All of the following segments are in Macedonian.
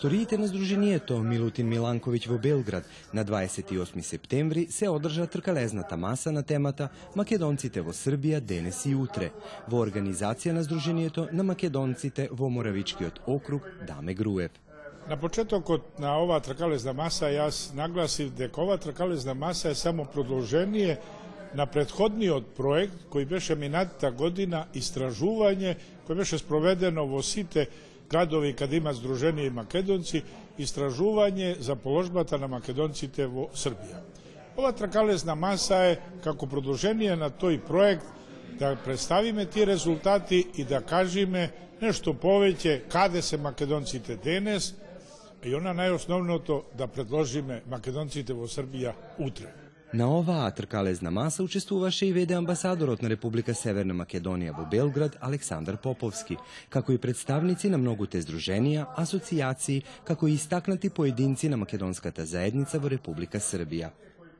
просториите на Сдруженијето Милутин Миланковиќ во Белград на 28 септември се одржа тркалезната маса на темата Македонците во Србија денес и утре во организација на Сдруженијето на македонците во Моравичкиот округ Даме Груев. На почетокот на оваа тркалезна маса јас нагласив дека ова тркалезна маса е само продолжение на предходниот проект кој беше минатата година истражување кој беше спроведено во сите градови каде има Сдружение македонци, истражување за положбата на македонците во Србија. Ова тракалезна маса е како продолжение на тој проект да представиме тие резултати и да кажеме нешто повеќе каде се македонците денес и она најосновното да предложиме македонците во Србија утре. На оваа тркалезна маса учествуваше и веде амбасадорот на Република Северна Македонија во Белград Александар Поповски, како и представници на многуте здруженија, асоциации, како и истакнати поединци на македонската заедница во Република Србија.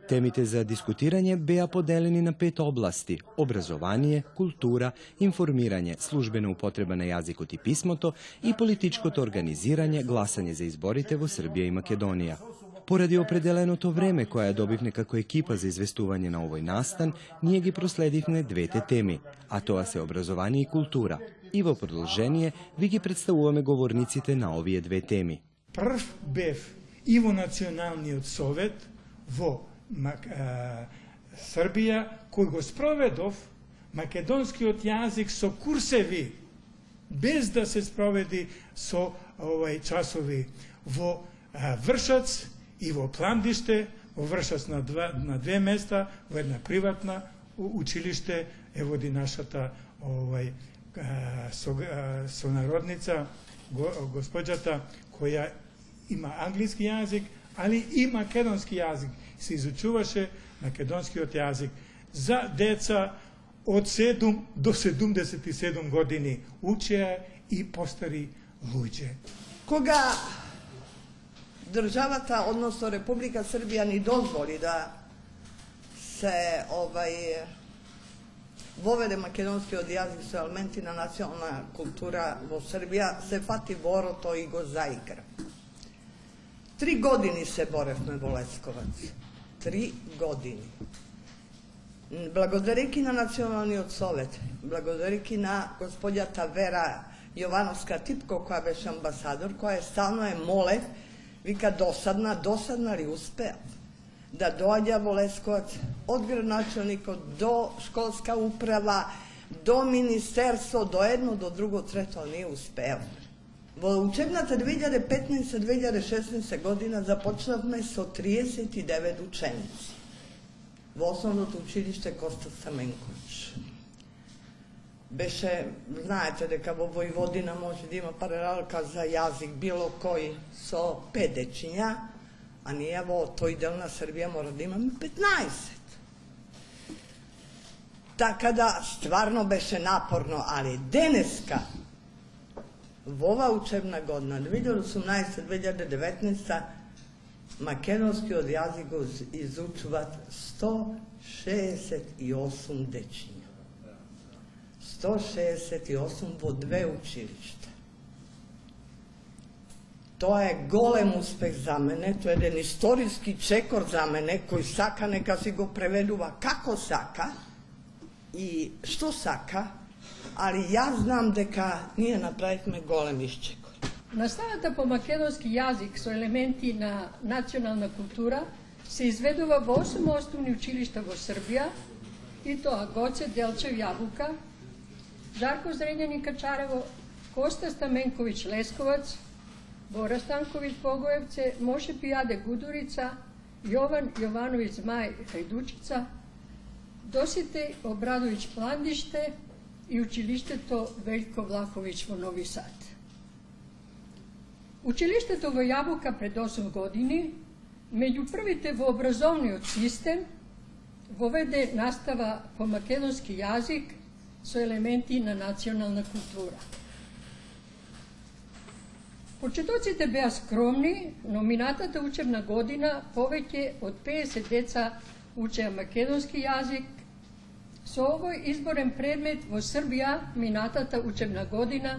Темите за дискутирање беа поделени на пет области – образование, култура, информирање, службена употреба на јазикот и писмото и политичкото организирање, гласање за изборите во Србија и Македонија. Поради определеното време која ја добивне како екипа за известување на овој настан, ние ги проследивме двете теми, а тоа се образование и култура. И во продолжение ви ги представуваме говорниците на овие две теми. Прв бев и во Националниот совет во Србија, кој го спроведов македонскиот јазик со курсеви, без да се спроведи со овај часови во Вршац и во Пландиште, во Вршац на, два, на две места, во една приватна училиште, е води нашата овај, со, сонародница, го, господјата, која има англиски јазик, али и македонски јазик. Се изучуваше македонскиот јазик за деца од 7 до 77 години учеа и постари луѓе. Кога državata, odnosno Republika Srbija ni dozvoli da se ovaj vovede makedonski od jezik su elementina nacionalna kultura vo Srbija, se fati boro to i go zaigra. Tri godini se borefno je Boleskovac. Tri godini. Благодареки на Националниот совет, благодареки на господјата Вера Јовановска Типко, која беше амбасадор, која стално е молев Vika dosadna, dosadna li uspeo Da dođe Voleskovac od gradonačelnika do školska uprava, do ministarstvo, do jedno, do drugo, treto, ali nije uspeo. Учебната 2015-2016 godina započnavme sa 39 učenici u основното učilište Коста Саменковиќ беше, знаете дека во Војводина може да има паралелка за јазик било кој со пет дечиња, а ние во тој дел на Србија мора да имаме 15. Така да, стварно беше напорно, али денеска, во ова учебна година, 2018-2019, македонскиот јазик го изучуваат 168 дечиња. 168 во две училишта. Тоа е голем успех за мене, тоа е еден историски чекор за мене, кој сака нека си го преведува како сака и што сака, али јас знам дека ние направивме голем исчекор. Наставата по македонски јазик со елементи на национална култура се изведува во 8 основни училишта во Србија, и тоа Гоце, Делчев, Јабука, Жарко Зренјани Качарево, Коста Стаменковиќ Лесковац, Бора Станковиќ Богоевце, Моше Пијаде Гудурица, Јован Јовановиќ Змај Хајдучица, Досите Обрадовиќ Пландиште и училиштето Велјко Влаховиќ во Нови Сад. Училиштето во Јабука пред 8 години, меѓу првите во образовниот систем, воведе настава по македонски јазик со елементи на национална култура. Почетоците беа скромни, но минатата учебна година повеќе од 50 деца учеа македонски јазик. Со овој изборен предмет во Србија минатата учебна година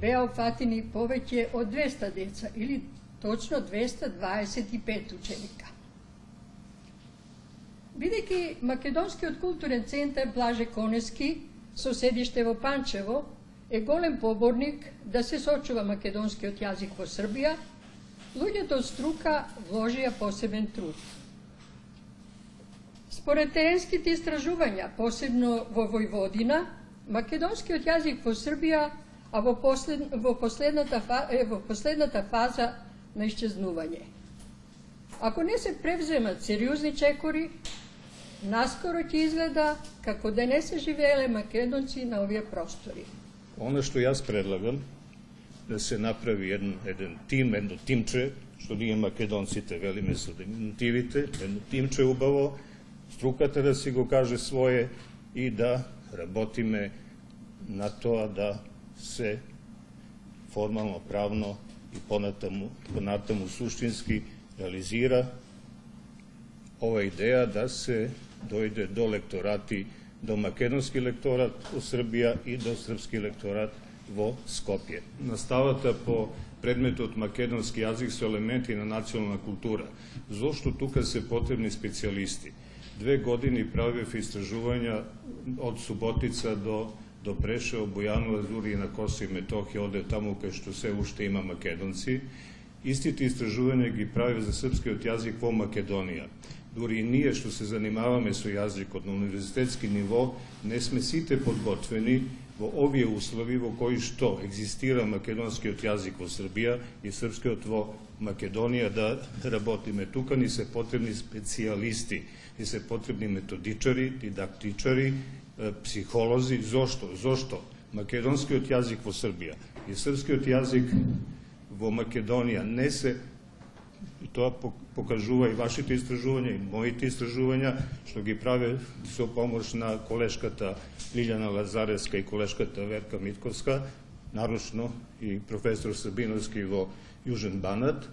беа опфатени повеќе од 200 деца или точно 225 ученика. Бидејќи Македонскиот културен центар Блаже Конески со седиште во Панчево е голем поборник да се сочува македонскиот јазик во Србија, луѓето од струка вложија посебен труд. Според теренските истражувања, посебно во Војводина, македонскиот јазик во Србија а во, послед, во, последната, е во последната фаза на исчезнување. Ако не се превземат сериозни чекори, наскоро ќе изгледа како да не се живееле македонци на овие простори. Оно што јас предлагам, да се направи еден, еден тим, едно тимче, што ние македонците велиме со деминутивите, едно тимче убаво, струката да си го каже своje и да работиме на тоа да се формално, правно и понатаму, понатаму суштински реализира ова идеја да се дојде до лекторати, до македонски лекторат у Србија и до српски лекторат во Скопје. Наставата по предметот македонски јазик со елементи на национална култура. Зошто тука се потребни специјалисти? Две години правев истражувања од Суботица до до Прешево, Бојанова, дури и на Косово и Метохија, оде таму кај што се уште има македонци. Истите истражувања ги прави за српскиот јазик во Македонија. Дури и ние што се занимаваме со јазикот на универзитетски ниво, не сме сите подготвени во овие услови во кои што екзистира македонскиот јазик во Србија и српскиот во Македонија да работиме тука, ни се потребни специјалисти, ни се потребни методичари, дидактичари, психолози. Зошто? Зошто? Македонскиот јазик во Србија и српскиот јазик во Македонија не се и тоа покажува и вашите истражувања и моите истражувања што ги праве со помош на колешката Лилјана Лазареска и колешката Верка Митковска, нарочно и професор Сабиновски во Јужен Банат,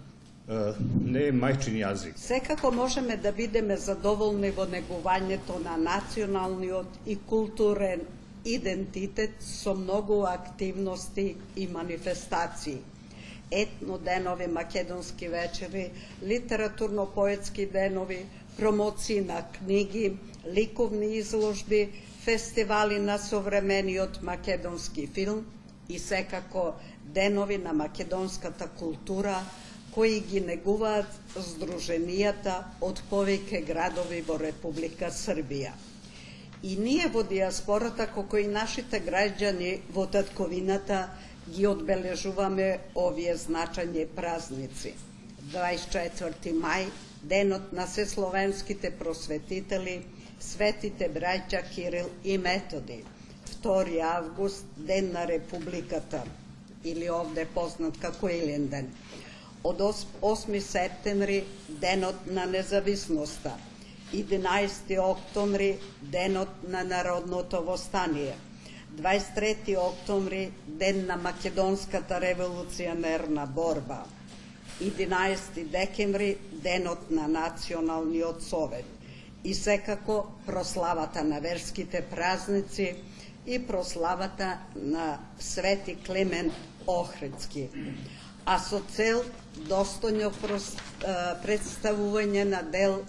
не е мајчин јазик. Секако можеме да бидеме задоволни во негувањето на националниот и културен идентитет со многу активности и манифестации. Етно денови, македонски вечери, литературно-поетски денови, промоции на книги, ликовни изложби, фестивали на современиот македонски филм и секако денови на македонската култура, кои ги негуваат здруженијата од повеќе градови во Република Србија. И ние во диаспората, како и нашите граѓани во татковината, ги одбележуваме овие значајни празници. 24 мај, денот на сесловенските просветители, светите браќа Кирил и Методи. 2 август, ден на Републиката, или овде познат како Иленден од 8 септември, денот на независноста, 11 октомври, денот на народното востание, 23 октомври, ден на македонската револуционерна борба, 11 декември, денот на националниот совет. И секако прославата на верските празници и прославата на Свети Климент Охридски. А со цел достојно представување на дел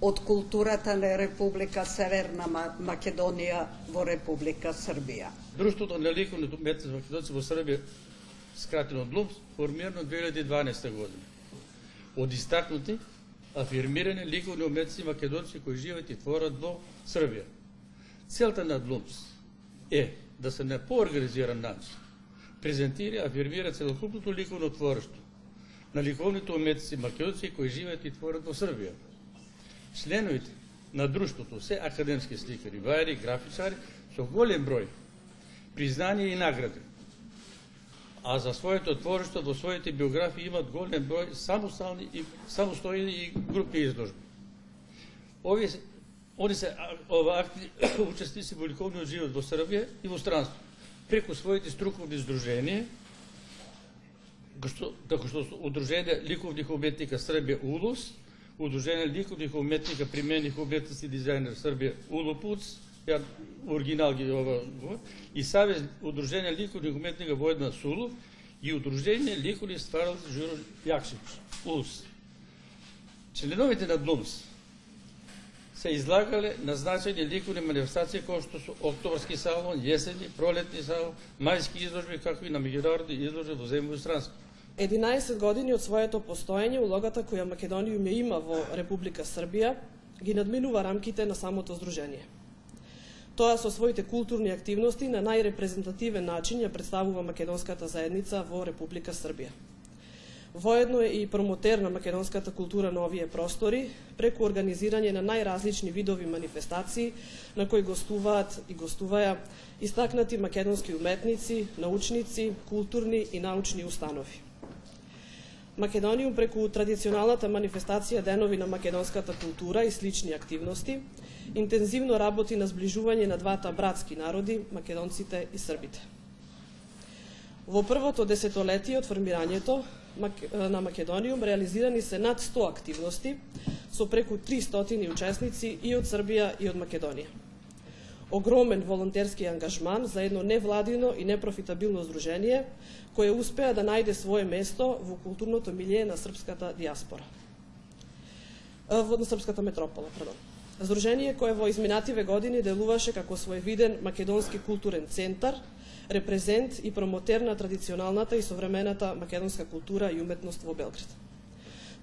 од културата на Република Северна Македонија во Република Србија. Друштвото на ликовни уметници македонци во Србија, скратено ДЛУМС, формирано 2012 година. Од истакнути афирмирани ликовни уметници македонци кои живеат и творат во Србија. Целта на ДЛУМС е да се на поорганизиран начин презентира, афирмира целокупното ликовно творештво на ликовните уметници македонци кои живеат и творат во Србија. Членовите на друштвото се академски сликари, вајари, графичари со голем број признани и награди. А за своето творештво во своите биографии имат голем број самостални и самостојни и групни изложби. Овие они се ова активни учесници во ликовниот живот во Србија и во странство преку своите струковни здруженија, како што Удружение ликовних уметника Србија УЛУС, Удружение ликовних уметника примених уметности дизајнер Србија УЛУПУЦ ја оригинал ги ова и Савез Удружение ликовни уметника Војдна Сулу и Удружение ликовни стваралци Журо Јакшич, УЛС. Членовите на ДЛУМС се излагале на значајни ликовни манифестации кои што се Октобарски салон, јесени, пролетни салон, мајски изложби, како и на меѓународни изложби во земји странство. 11 години од своето постоење, улогата која Македониум ја има во Република Србија ги надминува рамките на самото здружение. Тоа со своите културни активности на најрепрезентативен начин ја представува македонската заедница во Република Србија. Воедно е и промотер на македонската култура на овие простори, преку организирање на најразлични видови манифестации, на кои гостуваат и гостуваја истакнати македонски уметници, научници, културни и научни установи. Македониум преку традиционалната манифестација Денови на македонската култура и слични активности, интензивно работи на сближување на двата братски народи, македонците и србите. Во првото десетолетие од формирањето, на Македониум реализирани се над 100 активности со преку 300 учесници и од Србија и од Македонија. Огромен волонтерски ангажман за едно невладино и непрофитабилно здружение кое успеа да најде свое место во културното милие на српската диаспора. Во на српската метропола, пардон. Здружение кое во изминативе години делуваше како своевиден македонски културен центар – репрезент и промотер на традиционалната и современата македонска култура и уметност во Белград.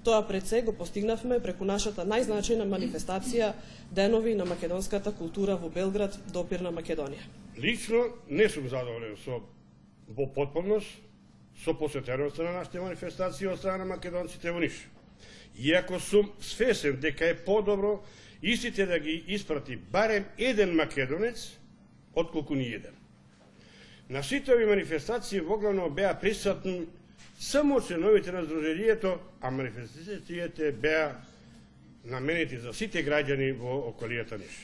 Тоа пред се го постигнавме преку нашата најзначајна манифестација Денови на македонската култура во Белград, допир на Македонија. Лично не сум задоволен со во потполност со посетеността на нашите манифестации од страна на македонците во Ниш. Иако сум свесен дека е подобро истите да ги испрати барем еден македонец, отколку ни еден. На сите овие манифестации воглавно беа присутни само членовите на Сдруженијето, а манифестациите беа наменети за сите граѓани во околијата Ниш.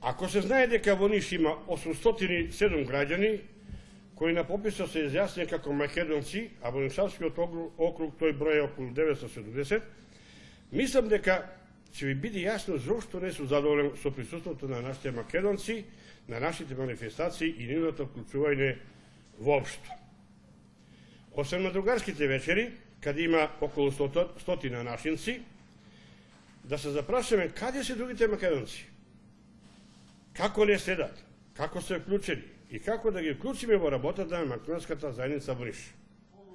Ако се знае дека во Ниш има 807 граѓани, кои на пописот се изјаснени како македонци, а во Нишавскиот округ тој број е околу 970, мислам дека ќе ви биде јасно зошто не се задоволен со присуството на нашите македонци, на нашите манифестации и нивното вклучување воопшто. Освен на другарските вечери, каде има околу стотина нашинци, да се запрашаме каде се другите македонци? Како не седат? Како се вклучени? И како да ги вклучиме во работата на македонската заедница во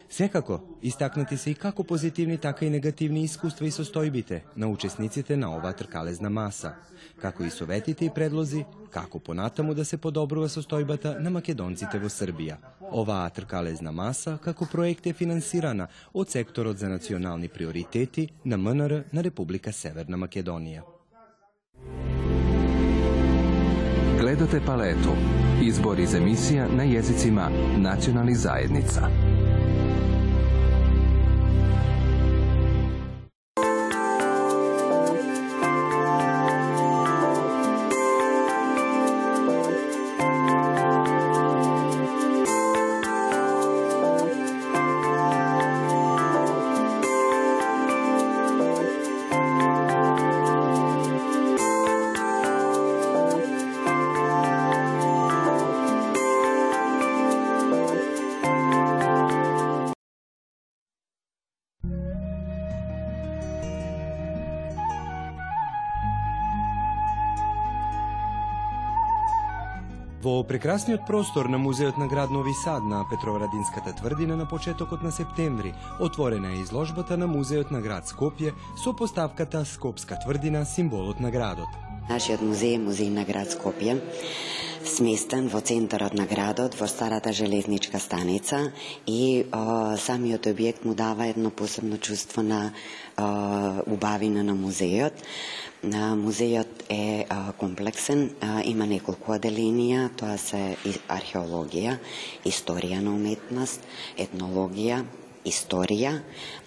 Ниш? Секако, истакнати се и како позитивни, така и негативни искуства и состојбите на учесниците на оваа тркалезна маса, како и советите и предлози како понатаму да се подобрува состојбата на македонците во Србија. Оваа тркалезна маса како проект е финансирана од секторот за национални приоритети на МНР на Република Северна Македонија. Гледате палету. Избор из емисија на Во прекрасниот простор на Музеот на град Нови Сад на Петроврадинската тврдина на почетокот на септември отворена е изложбата на Музеот на град Скопје со поставката Скопска тврдина символот на градот. Нашиот музеј е музеј на град Скопје, сместен во центарот на градот, во старата железничка станица и о, самиот објект му дава едно посебно чувство на о, убавина на музејот. Музејот е комплексен, има неколку оделенија, тоа се археологија, историја на уметност, етнологија, историја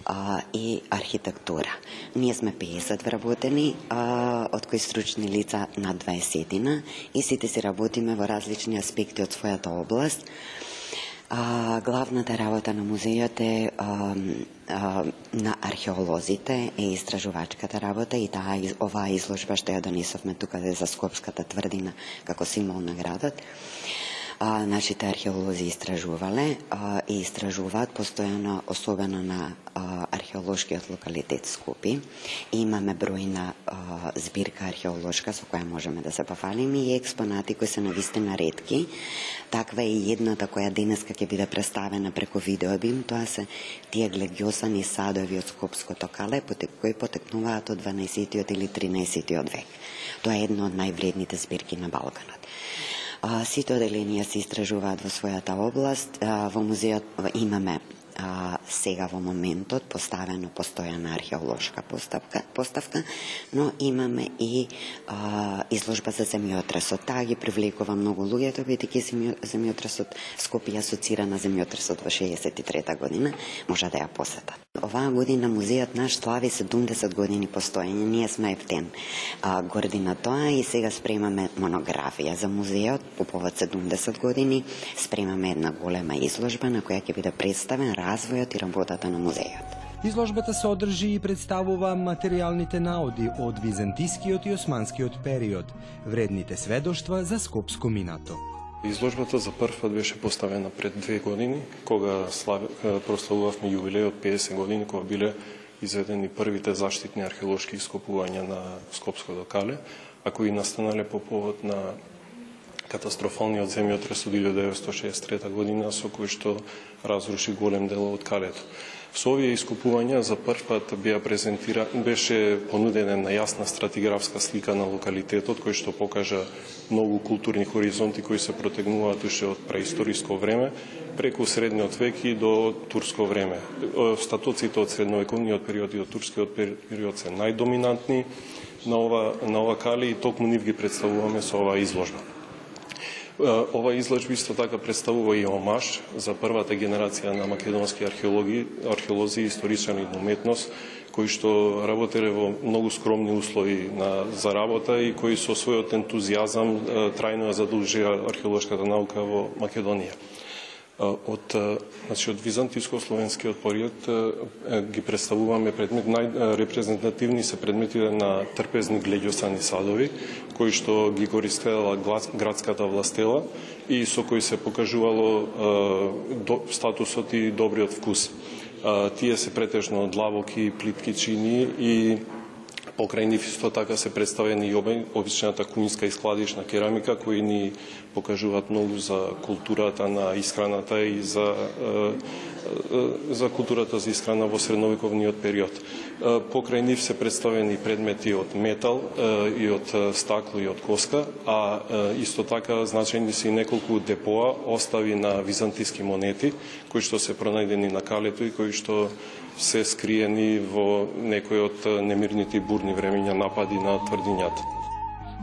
а, и архитектура. Ние сме 50 вработени, а, од кои стручни лица на 20 и сите си работиме во различни аспекти од својата област. А, главната работа на музејот е а, а, на археолозите е истражувачката работа и таа оваа изложба што ја донесовме тука за Скопската тврдина како символ на градот а, нашите археолози истражувале а, и истражуваат постојано, особено на а, археолошкиот локалитет Скопи. Имаме бројна а, збирка археолошка со која можеме да се пофалиме и експонати кои се навистина ретки. Таква е и едната која денеска ќе биде представена преку видеобим. Тоа се тие глегиосани садови од Скопското кале, кои потекнуваат од 12 или 13 век. Тоа е едно од највредните збирки на Балканот. Сите оделенија се истражуваат во својата област. Во музеот имаме а, сега во моментот поставено постојана археолошка поставка, поставка, но имаме и а, изложба за земјотресот. Таа ги привлекува многу луѓето, бидејќи земјотресот Скопје асоцира на земјотресот во 63 година, може да ја посетат. Оваа година музејот наш слави 70 години постоење. Ние сме ефтен а, гордина тоа и сега спремаме монографија за музејот по повод 70 години. Спремаме една голема изложба на која ќе биде представен развојот и работата на музејот. Изложбата содржи и представува материјалните наоди од византискиот и османскиот период, вредните сведоштва за скопско минато. Изложбата за прв пат беше поставена пред две години, кога прославувавме јубилеј од 50 години, кога биле изведени првите заштитни археолошки ископувања на Скопското кале, а кои настанале по повод на катастрофалниот земјотрес од 1963 година со кој што разруши голем дел од калето. Со овие искупувања за прв пат беа презентира, беше понудена една јасна стратиграфска слика на локалитетот кој што покажа многу културни хоризонти кои се протегнуваат уште од преисториско време преку средниот век и до турско време. Статуците од средновековниот период и од турскиот период се најдоминантни на ова на ова кали и токму нив ги представуваме со оваа изложба. Ова изложба исто така представува и омаш за првата генерација на македонски археологи, археолози и историчани уметност, кои што работеле во многу скромни услови на, за работа и кои со својот ентузијазам трајно ја задолжија археолошката наука во Македонија од значи од византиско-словенскиот период ги представуваме предмет најрепрезентативни се предметите на трпезни глеѓосани садови кои што ги користела градската властела и со кои се покажувало статусот и добриот вкус. Тие се претежно длабоки, плитки чини и Покрај нив исто така се представени и обичната куминска и складишна керамика кои ни покажуваат многу за културата на исхраната и за за културата за исхрана во средновековниот период. Покрај нив се представени предмети од метал и од стакло и од коска, а исто така значени се и неколку депоа остави на византиски монети кои што се пронајдени на калето и кои што се скриени во некои од немирните и бурни времења напади на тврдињата.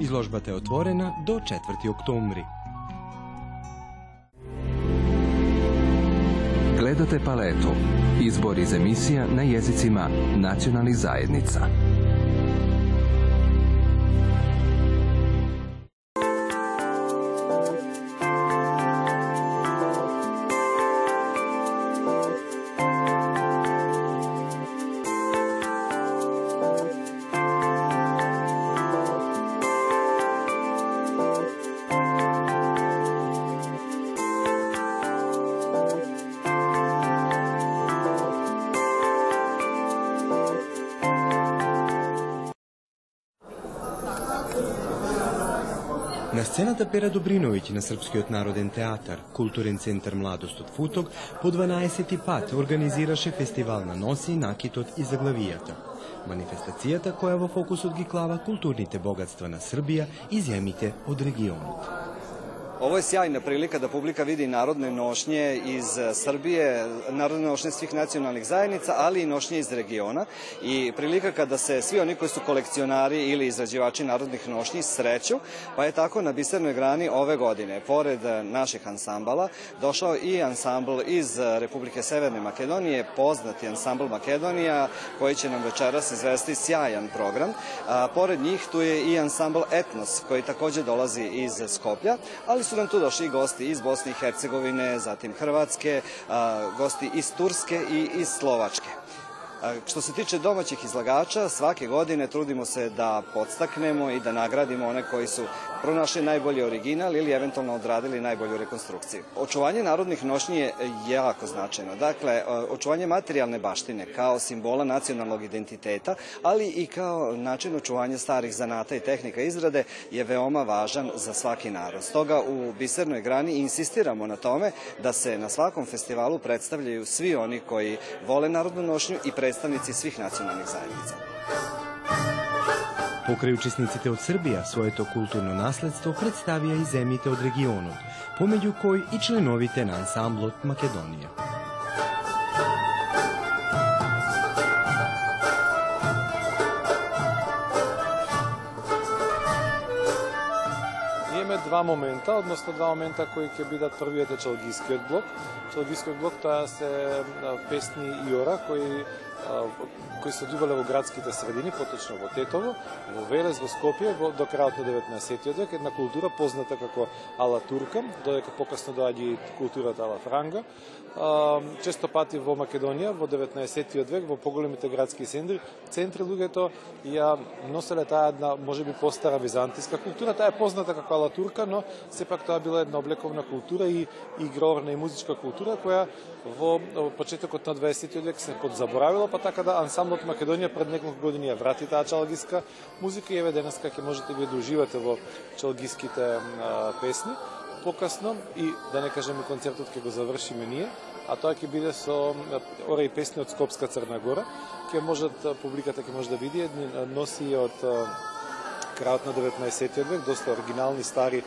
Изложбата е отворена до 4 октомври. Гледате палету. Избор из емисија на језицима национални заедница. На Пера Добриновиќ на Српскиот народен театар, културен центар Младост од Футок, по 12 пат организираше фестивал на носи, накитот и заглавијата. Манифестацијата која во фокусот ги клава културните богатства на Србија и земите од регионот. Ovo je sjajna prilika da publika vidi narodne nošnje iz e, Srbije, narodne nošnje svih nacionalnih zajednica, ali i nošnje iz regiona i prilika kada se svi oni koji su kolekcionari ili izrađivači narodnih nošnji sreću, pa je tako na Bisernoj grani ove godine, pored naših ansambala, došao i ansambl iz Republike Severne Makedonije, poznati ansambl Makedonija, koji će nam večeras izvesti sjajan program. A, pored njih tu je i ansambl Etnos, koji takođe dolazi iz Skoplja, ali su nam tu došli gosti iz Bosne i Hercegovine, zatim Hrvatske, gosti iz Turske i iz Slovačke. Što se tiče domaćih izlagača, svake godine trudimo se da podstaknemo i da nagradimo one koji su pronašli najbolji original ili eventualno odradili najbolju rekonstrukciju. Očuvanje narodnih nošnji je jako značajno. Dakle, očuvanje materijalne baštine kao simbola nacionalnog identiteta, ali i kao način očuvanja starih zanata i tehnika izrade je veoma važan za svaki narod. Stoga u Bisernoj grani insistiramo na tome da se na svakom festivalu predstavljaju svi oni koji vole narodnu nošnju i predstavnici svih nacionalnih zajednica. Покрај учесниците од Србија, своето културно наследство представија и земјите од регионот, помеѓу кои и членовите на ансамблот Македонија. Имаме два момента, односно два момента кои ќе бидат првиот е Чалгискиот блок. Чалгискиот блок тоа се песни и ора кои кои се одвивале во градските средини, поточно во Тетово, во Велес, во Скопје, во, до крајот на 19. век, една култура позната како Ала Турка, додека покасно доаѓа и културата Ала Франга. Често пати во Македонија, во 19. век, во поголемите градски центри, центри луѓето ја носеле таа една, може би, постара византиска култура. Таа е позната како Ала Турка, но сепак тоа била една облековна култура и игрорна и музичка култура, која во, почетокот на 20. век се подзаборавила, па така да ансамблот Македонија пред неколку години ја врати таа чалгиска музика и еве денеска ќе можете да уживате во чалгиските а, песни. Покасно и да не кажеме концертот ќе го завршиме ние, а тоа ќе биде со ора и песни од Скопска Црна Гора. Ќе можат публиката ќе може да види едни носи од крајот на 19 век, доста оригинални стари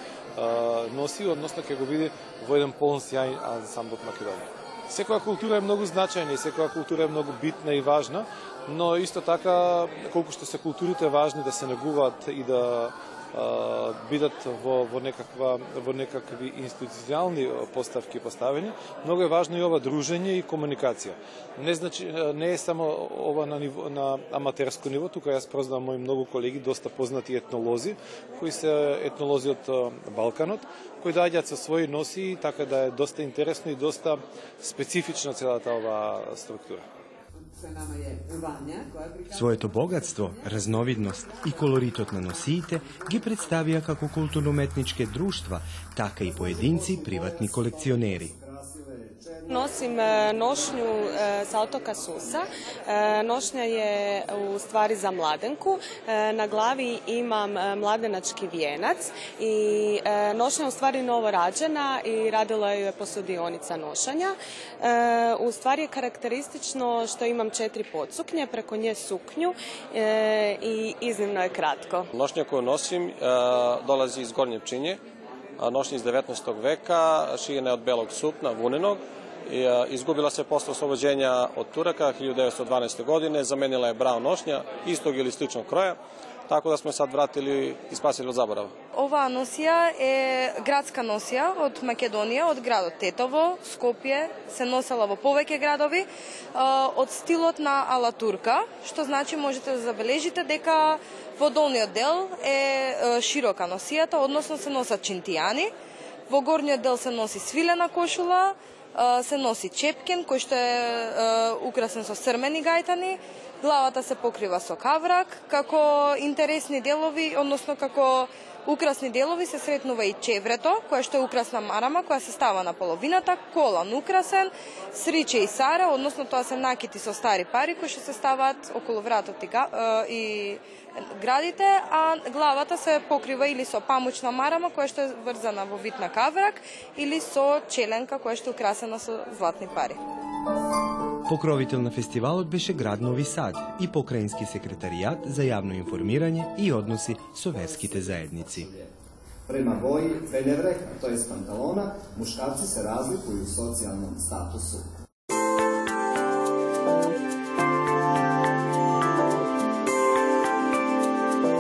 носи, односно ќе го види во еден полн сјај ансамблот Македонија. Секоја култура е многу значајна и секоја култура е многу битна и важна, но исто така колку што се културите важни да се негуваат и да бидат во, во, некаква, во некакви институционални поставки поставени, многу е важно и ова дружење и комуникација. Не, значи, не е само ова на, ниво, на аматерско ниво, тука јас прознавам мои многу колеги, доста познати етнолози, кои се етнолози од Балканот, кои доаѓаат со своји носи, така да е доста интересно и доста специфична целата оваа структура. Своето богатство, разновидност и колоритот на носиите ги представија како културно-уметнички друштва, така и поединци приватни колекционери. Nosim nošnju sa otoka Susa. Nošnja je u stvari za mladenku. Na glavi imam mladenački vijenac i nošnja je u stvari novorađena i radila ju je posudionica nošanja. U stvari je karakteristično što imam četiri podsuknje, preko nje suknju i iznimno je kratko. Nošnja koju nosim dolazi iz Gornje Pčinje, nošnja iz 19. veka, šijena je od belog sukna, vunenog, изгубила се после oslobođenja од Turaka 1912. година, заменила е Браун Ошња, istog или sličnog кроја, така да сме сад вратили и спасили од заборава. Оваа носија е градска носија од Македонија, од градот Тетово, Скопје, се носела во повеќе градови, од стилот на Ала Турка, што значи можете да забележите дека во долниот дел е широка носијата, односно се носат чинтијани, во горниот дел се носи свилена кошула, се носи чепкен кој што е украсен со срмени гајтани, главата се покрива со каврак, како интересни делови, односно како украсни делови се сретнува и чеврето, кое што е украсна марама, која се става на половината, колан украсен, сриче и сара, односно тоа се накити со стари пари кои што се ставаат околу вратот и, и градите, а главата се покрива или со памучна марама која што е врзана во вид на каврак или со челенка која што е украсена со златни пари. Покровител на фестивалот беше град Нови Сад и Покраински секретаријат за јавно информирање и односи со верските заедници. Prema boji fenevreka, to je pantalona, muškarci se razlikuju u socijalnom statusu.